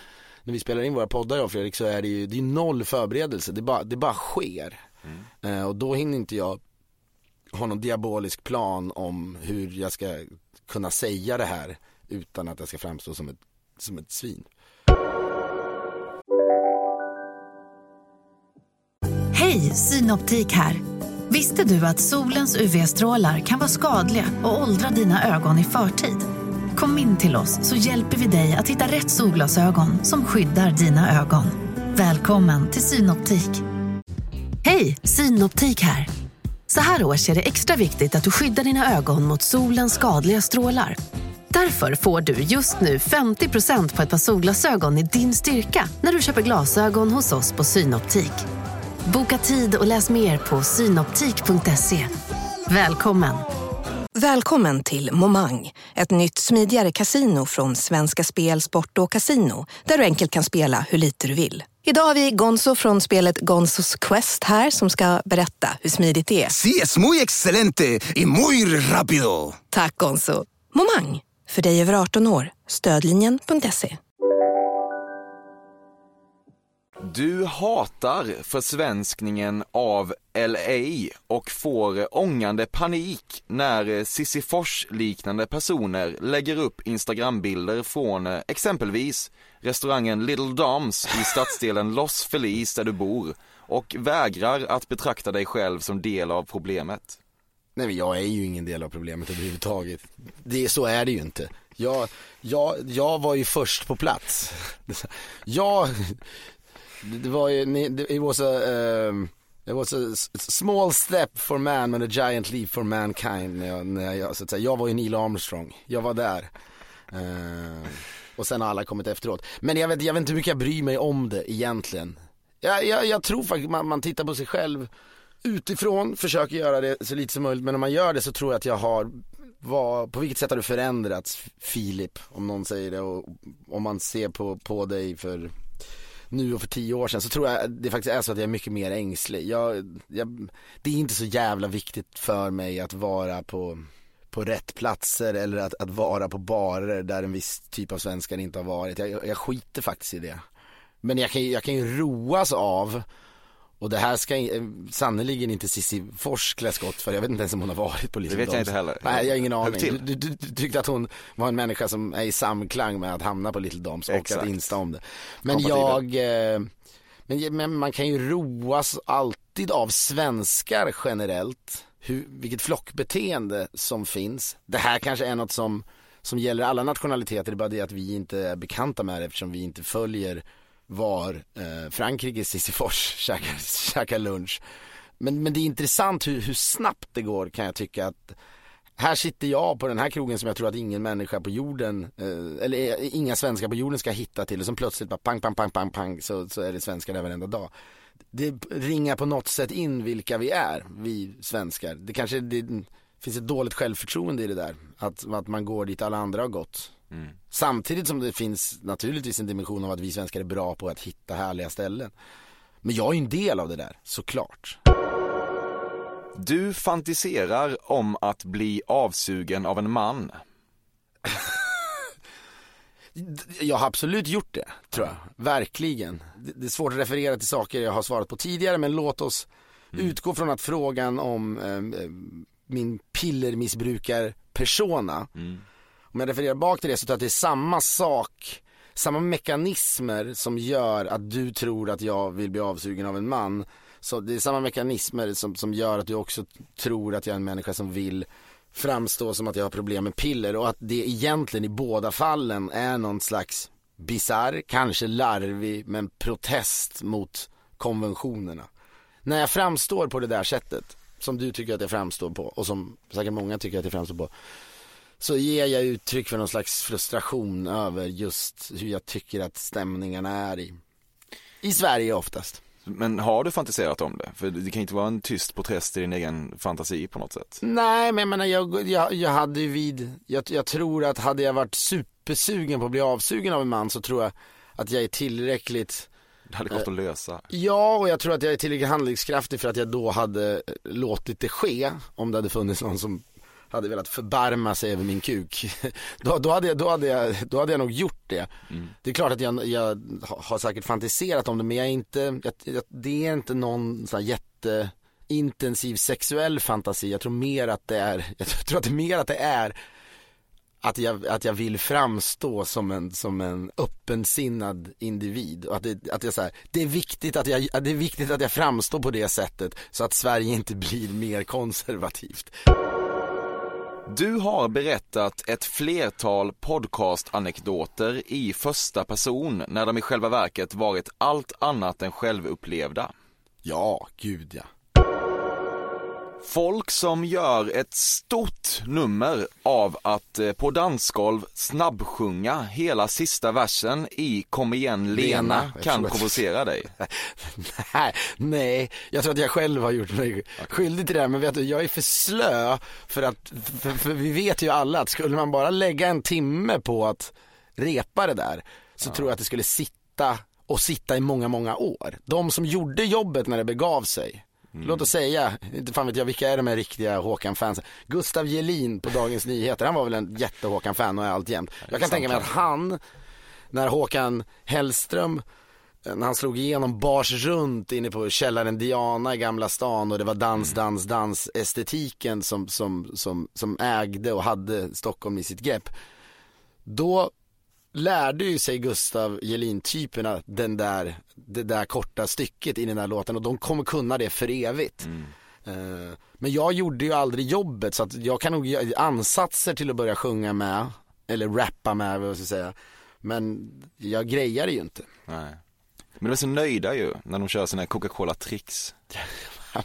C: när vi spelar in våra poddar jag och Fredrik så är det ju det är noll förberedelse, det bara, det bara sker. Mm. Eh, och då hinner inte jag ha någon diabolisk plan om hur jag ska kunna säga det här utan att jag ska framstå som ett, som ett svin.
F: Hej, Synoptik här. Visste du att solens UV-strålar kan vara skadliga och åldra dina ögon i förtid? Kom in till oss så hjälper vi dig att hitta rätt solglasögon som skyddar dina ögon. Välkommen till Synoptik. Hej, Synoptik här. Så här års är det extra viktigt att du skyddar dina ögon mot solens skadliga strålar. Därför får du just nu 50% på ett par solglasögon i din styrka när du köper glasögon hos oss på Synoptik. Boka tid och läs mer på synoptik.se. Välkommen!
G: Välkommen till Momang, ett nytt smidigare kasino från Svenska Spel, Sport och Casino där du enkelt kan spela hur lite du vill. Idag har vi Gonzo från spelet Gonzos Quest här som ska berätta hur smidigt det är.
H: Sí, es muy excelente y muy rápido!
G: Tack Gonzo! Momang! För dig över 18 år. Stödlinjen.se.
B: Du hatar försvenskningen av LA och får ångande panik när Sissifors-liknande personer lägger upp Instagrambilder från eh, exempelvis restaurangen Little Doms i stadsdelen Los Feliz där du bor och vägrar att betrakta dig själv som del av problemet.
C: Nej men jag är ju ingen del av problemet överhuvudtaget. Det, så är det ju inte. Jag, jag, jag var ju först på plats. Jag, det var ju, it was a, um, it was a small step for man and a giant leap for mankind. När jag, när jag, så att säga, jag var ju Neil Armstrong, jag var där. Uh, och sen har alla kommit efteråt. Men jag vet, jag vet inte hur mycket jag bryr mig om det egentligen. Jag, jag, jag tror faktiskt man, man tittar på sig själv utifrån, försöker göra det så lite som möjligt. Men om man gör det så tror jag att jag har, vad, på vilket sätt har du förändrats Filip? Om någon säger det och om man ser på, på dig för nu och för tio år sedan så tror jag det faktiskt är så att jag är mycket mer ängslig. Jag, jag, det är inte så jävla viktigt för mig att vara på, på rätt platser eller att, att vara på barer där en viss typ av svenskar inte har varit. Jag, jag skiter faktiskt i det. Men jag kan, jag kan ju roas av och det här ska eh, sannerligen inte Cissi Fors klä skott för, jag vet inte ens om hon har varit på Little
B: Det vet jag inte heller.
C: Nej, jag har ingen aning. Du, du, du, tyckte att hon var en människa som är i samklang med att hamna på Little Doms och Exakt. att insta om det. Men jag, eh, men, men man kan ju roas alltid av svenskar generellt, hur, vilket flockbeteende som finns. Det här kanske är något som, som gäller alla nationaliteter, det är bara det att vi inte är bekanta med det eftersom vi inte följer var eh, Frankrikes Sisyfors käkar, lunch. Men, men det är intressant hur, hur snabbt det går kan jag tycka att här sitter jag på den här krogen som jag tror att ingen människa på jorden, eh, eller eh, inga svenskar på jorden ska hitta till och som plötsligt bara pang, pang, pang, pang, pang så, så är det svenskar där varenda dag. Det ringar på något sätt in vilka vi är, vi svenskar. Det kanske det finns ett dåligt självförtroende i det där, att, att man går dit alla andra har gått. Mm. Samtidigt som det finns naturligtvis en dimension av att vi svenskar är bra på att hitta härliga ställen. Men jag är ju en del av det där, såklart.
B: Du fantiserar om att bli avsugen av en man.
C: jag har absolut gjort det, tror jag. Verkligen. Det är svårt att referera till saker jag har svarat på tidigare, men låt oss mm. utgå från att frågan om eh, min pillermissbrukar persona mm om jag refererar bak till det så tror jag att det är samma sak samma mekanismer som gör att du tror att jag vill bli avsugen av en man. Så det är samma mekanismer som, som gör att du också tror att jag är en människa som vill framstå som att jag har problem med piller och att det egentligen i båda fallen är någon slags bizarr, kanske larvig, men protest mot konventionerna. När jag framstår på det där sättet, som du tycker att jag framstår på och som säkert många tycker att jag framstår på, så ger jag uttryck för någon slags frustration över just hur jag tycker att stämningarna är i, i Sverige oftast.
B: Men har du fantiserat om det? För det kan inte vara en tyst protest i din egen fantasi på något sätt.
C: Nej, men jag menar, jag, jag, jag hade ju vid, jag, jag tror att hade jag varit supersugen på att bli avsugen av en man så tror jag att jag är tillräckligt
B: Det hade gått att lösa.
C: Ja, och jag tror att jag är tillräckligt handlingskraftig för att jag då hade låtit det ske. Om det hade funnits någon som hade velat förbarma sig över min kuk. Då, då, hade, jag, då, hade, jag, då hade jag nog gjort det.
B: Mm.
C: Det är klart att jag, jag har säkert fantiserat om det, men jag är inte, jag, det är inte någon sån här jätteintensiv sexuell fantasi. Jag tror mer att det är, jag tror att det är mer att det är att jag, att jag vill framstå som en, som en öppensinnad individ. Och att det, att jag så här, det, är viktigt att jag, det är viktigt att jag framstår på det sättet så att Sverige inte blir mer konservativt.
B: Du har berättat ett flertal podcastanekdoter i första person när de i själva verket varit allt annat än självupplevda.
C: Ja, gud ja.
B: Folk som gör ett stort nummer av att eh, på dansgolv snabbsjunga hela sista versen i Kom igen Lena,
C: Lena,
B: kan
C: att-
B: provocera dig.
C: Nej, nej, jag tror att jag själv har gjort mig skyldig till det här, men vet du, jag är för slö för att, för, för vi vet ju alla att skulle man bara lägga en timme på att repa det där, så tror jag att det skulle sitta och sitta i många, många år. De som gjorde jobbet när det begav sig, Låt oss säga, inte fan vet jag vilka är de här riktiga Håkan-fansen. Gustav Gelin på Dagens Nyheter, han var väl en jätte-Håkan-fan och är alltjämt. Jag kan tänka mig att han, när Håkan Hellström när han slog igenom bars runt inne på källaren Diana i Gamla stan och det var dans, dans, dans estetiken som, som, som, som ägde och hade Stockholm i sitt grepp. Då lärde ju sig Gustav Jelin-typerna den där, det där korta stycket i den där låten och de kommer kunna det för evigt. Eh, Men jag gjorde ju aldrig jobbet så att jag kan nog göra ansatser till att börja sjunga med, eller rappa med vad jag ska säga. Men jag grejar det ju inte.
B: Nej. Men de är så nöjda ju när de kör sina Coca-Cola-tricks.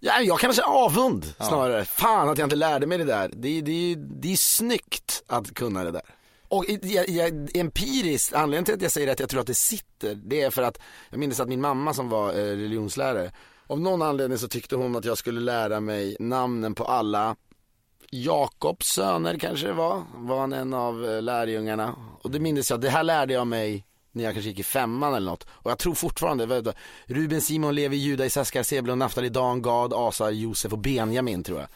C: Ja, jag kan säga avund snarare. Fan att jag inte lärde mig det där. Det, det, det är snyggt att kunna det där. Och jag, jag, empiriskt, anledningen till att jag säger att jag tror att det sitter, det är för att jag minns att min mamma som var eh, religionslärare, av någon anledning så tyckte hon att jag skulle lära mig namnen på alla Jakobs söner kanske det var, var han en av eh, lärjungarna. Och det minns jag, det här lärde jag mig när jag kanske gick i femman eller något. Och jag tror fortfarande, vet du, Ruben, Simon, Levi, Juda, Isaskar, Sebulon, Naftali, Dan, Gad, Asa, Josef och Benjamin tror jag.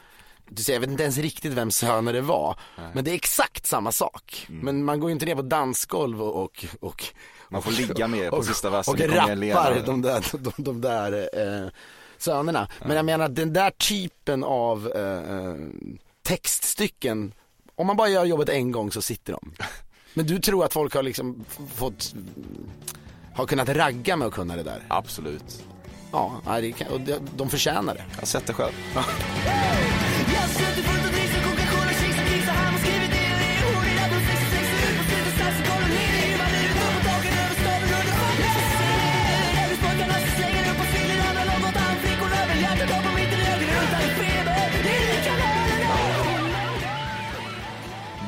C: Du ser, jag vet inte ens riktigt vem söner det var. Men det är exakt samma sak. Men man går ju inte ner på dansgolv och, och, och
B: Man får ligga med på
C: och,
B: sista versen.
C: och
B: en
C: rappar de där, de, de där eh, sönerna. Men jag menar den där typen av eh, eh, textstycken, om man bara gör jobbet en gång så sitter de. Men du tror att folk har liksom fått, har kunnat ragga med att kunna det där?
B: Absolut.
C: Ja, nej, det kan, och de, de förtjänar det.
B: Jag har sett det själv.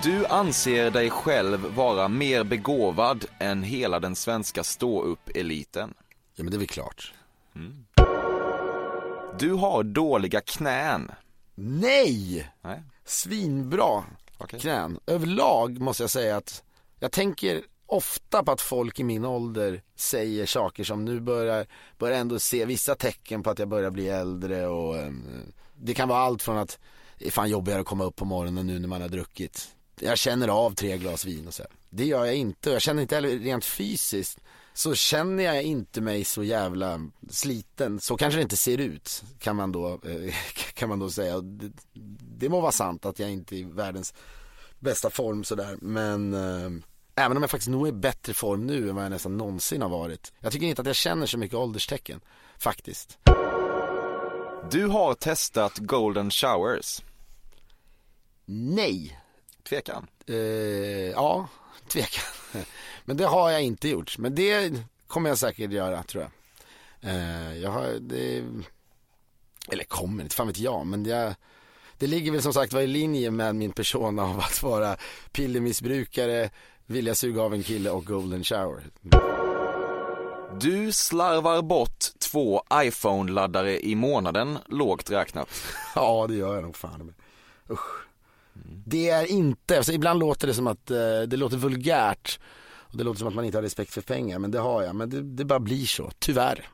B: Du anser dig själv vara mer begåvad än hela den svenska ståupp-eliten.
C: Ja men det är väl klart.
B: Du har dåliga knän.
C: Nej!
B: Nej.
C: Svinbra
B: Okej.
C: knän. Överlag måste jag säga att jag tänker ofta på att folk i min ålder säger saker som nu börjar, börjar ändå se vissa tecken på att jag börjar bli äldre och eh, det kan vara allt från att det är fan jobbigare att komma upp på morgonen nu när man har druckit. Jag känner av tre glas vin och så. här. Det gör jag inte och jag känner inte heller rent fysiskt så känner jag inte mig så jävla sliten. Så kanske det inte ser ut kan man då, eh, kan man då säga. Det, det må vara sant att jag inte är i världens bästa form sådär men eh, Även om jag faktiskt nog är i bättre form nu än vad jag nästan någonsin har varit. Jag tycker inte att jag känner så mycket ålderstecken, faktiskt.
B: Du har testat golden showers.
C: Nej.
B: Tvekan?
C: Eh, ja, tvekan. Men det har jag inte gjort. Men det kommer jag säkert göra, tror jag. Eh, jag har, det, eller kommer, inte fan vet jag, men jag, det ligger väl som sagt var i linje med min persona av att vara pillermissbrukare, vilja suga av en kille och golden shower.
B: Du slarvar bort två iPhone-laddare i månaden, lågt räknat.
C: Ja, det gör jag nog fan. Usch. Det är inte, alltså ibland låter det som att eh, det låter vulgärt och det låter som att man inte har respekt för pengar, men det har jag. Men det, det bara blir så, tyvärr.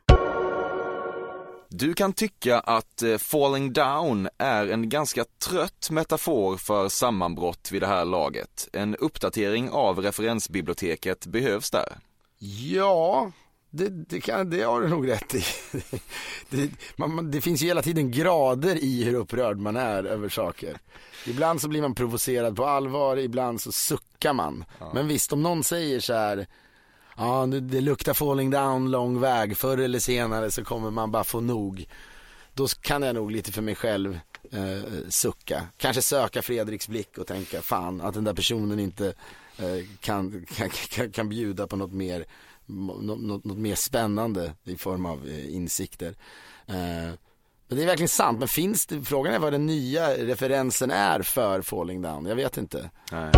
B: Du kan tycka att eh, falling down är en ganska trött metafor för sammanbrott vid det här laget. En uppdatering av referensbiblioteket behövs där.
C: Ja, det, det, kan, det har du nog rätt i. Det, man, det finns ju hela tiden grader i hur upprörd man är över saker. Ibland så blir man provocerad på allvar, ibland så suckar man. Ja. Men visst, om någon säger så här, ja det, det luktar falling down lång väg, förr eller senare så kommer man bara få nog. Då kan jag nog lite för mig själv eh, sucka. Kanske söka Fredriks blick och tänka, fan att den där personen inte eh, kan, kan, kan, kan bjuda på något mer något, något, mer spännande i form av eh, insikter. Eh, men det är verkligen sant, men finns det, frågan är vad den nya referensen är för Falling Down, jag vet inte. Nej.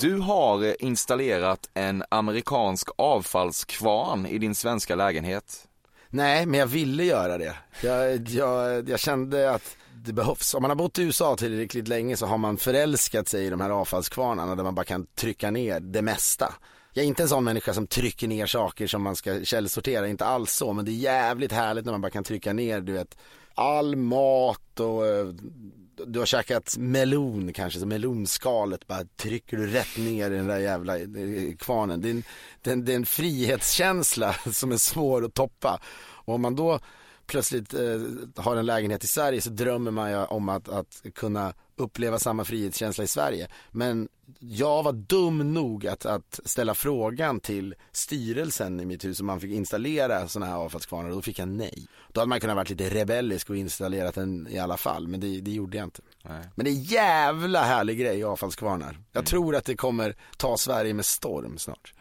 B: Du har installerat en amerikansk avfallskvarn i din svenska lägenhet.
C: Nej, men jag ville göra det. Jag, jag, jag kände att det behövs. Om man har bott i USA tillräckligt länge så har man förälskat sig i de här avfallskvarnarna där man bara kan trycka ner det mesta. Jag är inte en sån människa som trycker ner saker som man ska källsortera, inte alls så, men det är jävligt härligt när man bara kan trycka ner, du vet, all mat och eh, du har käkat melon kanske, så melonskalet bara trycker du rätt ner i den där jävla eh, kvarnen. Det är en, det är en, det är en frihetskänsla som är svår att toppa. Och om man då plötsligt eh, har en lägenhet i Sverige så drömmer man ju om att, att kunna uppleva samma frihetskänsla i Sverige. Men jag var dum nog att, att ställa frågan till styrelsen i mitt hus om man fick installera sådana här avfallskvarnar och då fick jag nej. Då hade man kunnat varit lite rebellisk och installerat den i alla fall, men det, det gjorde jag inte. Nej. Men det är jävla härlig grej, avfallskvarnar. Jag mm. tror att det kommer ta Sverige med storm snart.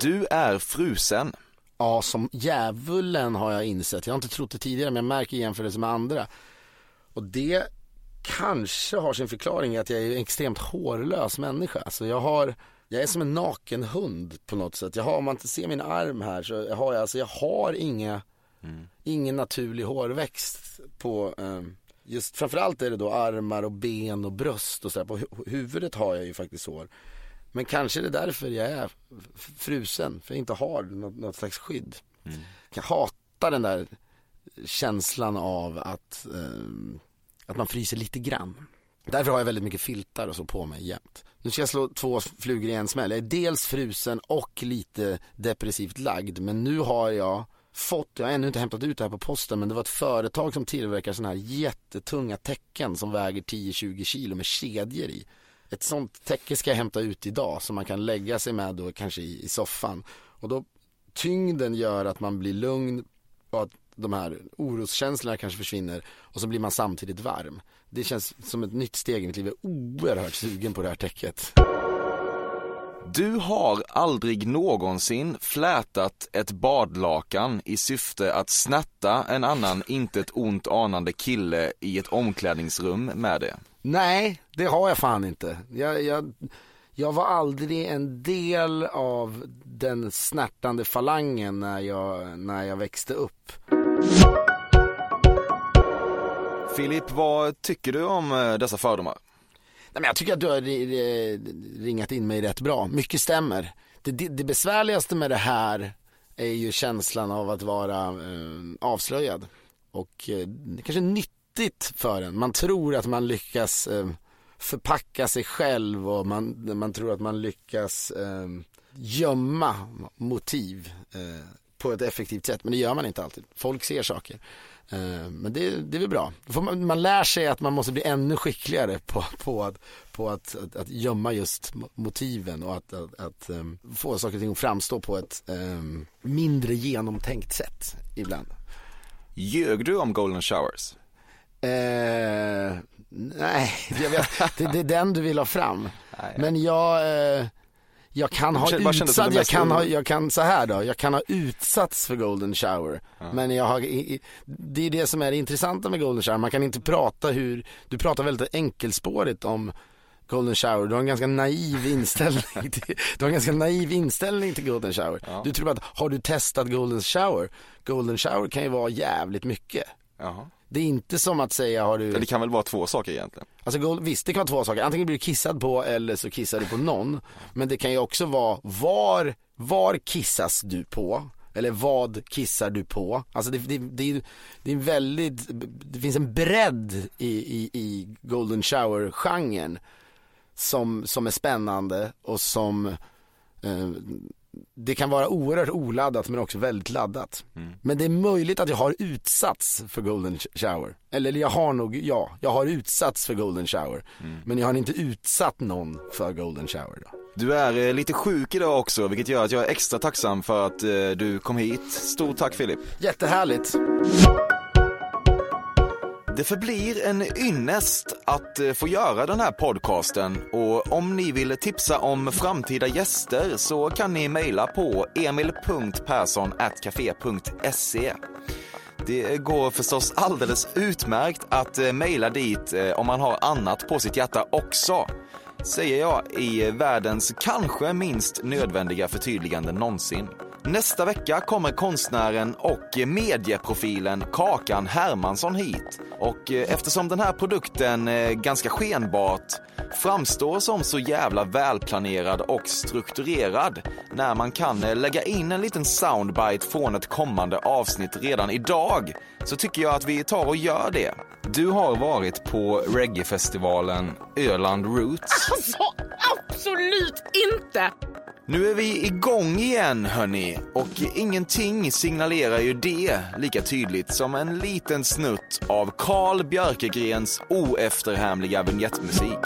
B: Du är frusen.
C: Ja, som djävulen har jag insett. Jag har inte trott det tidigare, men jag märker i jämförelse med andra. Och det kanske har sin förklaring i att jag är en extremt hårlös människa. Alltså jag har, jag är som en naken hund på något sätt. Jag har, om man inte ser min arm här så har jag, alltså jag har inga, mm. ingen naturlig hårväxt på, um, just framförallt är det då armar och ben och bröst och så här. På huvudet har jag ju faktiskt hår. Men kanske är det därför jag är frusen, för jag inte har något, något slags skydd. Mm. Jag hatar den där känslan av att um, att man fryser lite grann. Därför har jag väldigt mycket filtar och så på mig jämt. Nu ska jag slå två flugor i en smäll. Jag är dels frusen och lite depressivt lagd. Men nu har jag fått, jag har ännu inte hämtat ut det här på posten, men det var ett företag som tillverkar sådana här jättetunga täcken som väger 10-20 kilo med kedjor i. Ett sånt täcke ska jag hämta ut idag som man kan lägga sig med då kanske i, i soffan. Och då tyngden gör att man blir lugn och att de här oroskänslorna kanske försvinner och så blir man samtidigt varm. Det känns som ett nytt steg i mitt liv. Jag är oerhört sugen på det här täcket.
B: Du har aldrig någonsin flätat ett badlakan i syfte att snatta en annan intet ont anande kille i ett omklädningsrum med det.
C: Nej, det har jag fan inte. Jag, jag, jag var aldrig en del av den snärtande falangen när jag, när jag växte upp.
B: Filip, vad tycker du om eh, dessa fördomar?
C: Nej, men jag tycker att du har ringat in mig rätt bra. Mycket stämmer. Det, det, det besvärligaste med det här är ju känslan av att vara eh, avslöjad. Och eh, det kanske är nyttigt för en. Man tror att man lyckas eh, förpacka sig själv och man, man tror att man lyckas eh, gömma motiv eh, på ett effektivt sätt. Men det gör man inte alltid. Folk ser saker. Eh, Men det, det är väl bra. Man, man lär sig att man måste bli ännu skickligare på, på, att, på att, att, att gömma just mo- motiven och att, att, att ehm, få saker och ting att framstå på ett ehm, mindre genomtänkt sätt ibland.
B: Ljög du om golden showers?
C: Eh, nej, det, det är den du vill ha fram. Men jag, eh, jag kan ha utsatt, jag kan, ha, jag kan så här då, jag kan ha utsatts för golden shower. Men jag har, det är det som är det intressanta med golden shower, man kan inte prata hur, du pratar väldigt enkelspårigt om Golden shower, du har en ganska naiv inställning till, du har en ganska naiv inställning till golden shower. Du tror att, har du testat golden shower? Golden shower kan ju vara jävligt mycket.
B: Jaha.
C: Det är inte som att säga, har du
B: Det kan väl vara två saker egentligen?
C: Alltså visst det kan vara två saker, antingen blir du kissad på eller så kissar du på någon. Men det kan ju också vara var, var kissas du på? Eller vad kissar du på? Alltså det, det, det, det är en väldigt, det finns en bredd i, i, i golden shower-genren som, som är spännande och som eh, det kan vara oerhört oladdat men också väldigt laddat. Men det är möjligt att jag har utsatts för golden shower. Eller jag har nog, ja, jag har utsatts för golden shower. Men jag har inte utsatt någon för golden shower då.
B: Du är eh, lite sjuk idag också, vilket gör att jag är extra tacksam för att eh, du kom hit. Stort tack Filip.
C: Jättehärligt.
B: Det förblir en ynnest att eh, få göra den här podcasten och om ni vill tipsa om framtida gäster så kan ni mejla på emil.perssonatcafe.se. Det går förstås alldeles utmärkt att eh, mejla dit eh, om man har annat på sitt hjärta också. Säger jag i världens kanske minst nödvändiga förtydligande någonsin. Nästa vecka kommer konstnären och medieprofilen Kakan Hermansson hit. Och eh, eftersom den här produkten eh, ganska skenbart framstår som så jävla välplanerad och strukturerad när man kan eh, lägga in en liten soundbite från ett kommande avsnitt redan idag så tycker jag att vi tar och gör det. Du har varit på reggaefestivalen Öland Roots.
A: Alltså, absolut inte!
B: Nu är vi igång igen hörni och ingenting signalerar ju det lika tydligt som en liten snutt av Carl Björkegrens oefterhärmliga vignettmusik.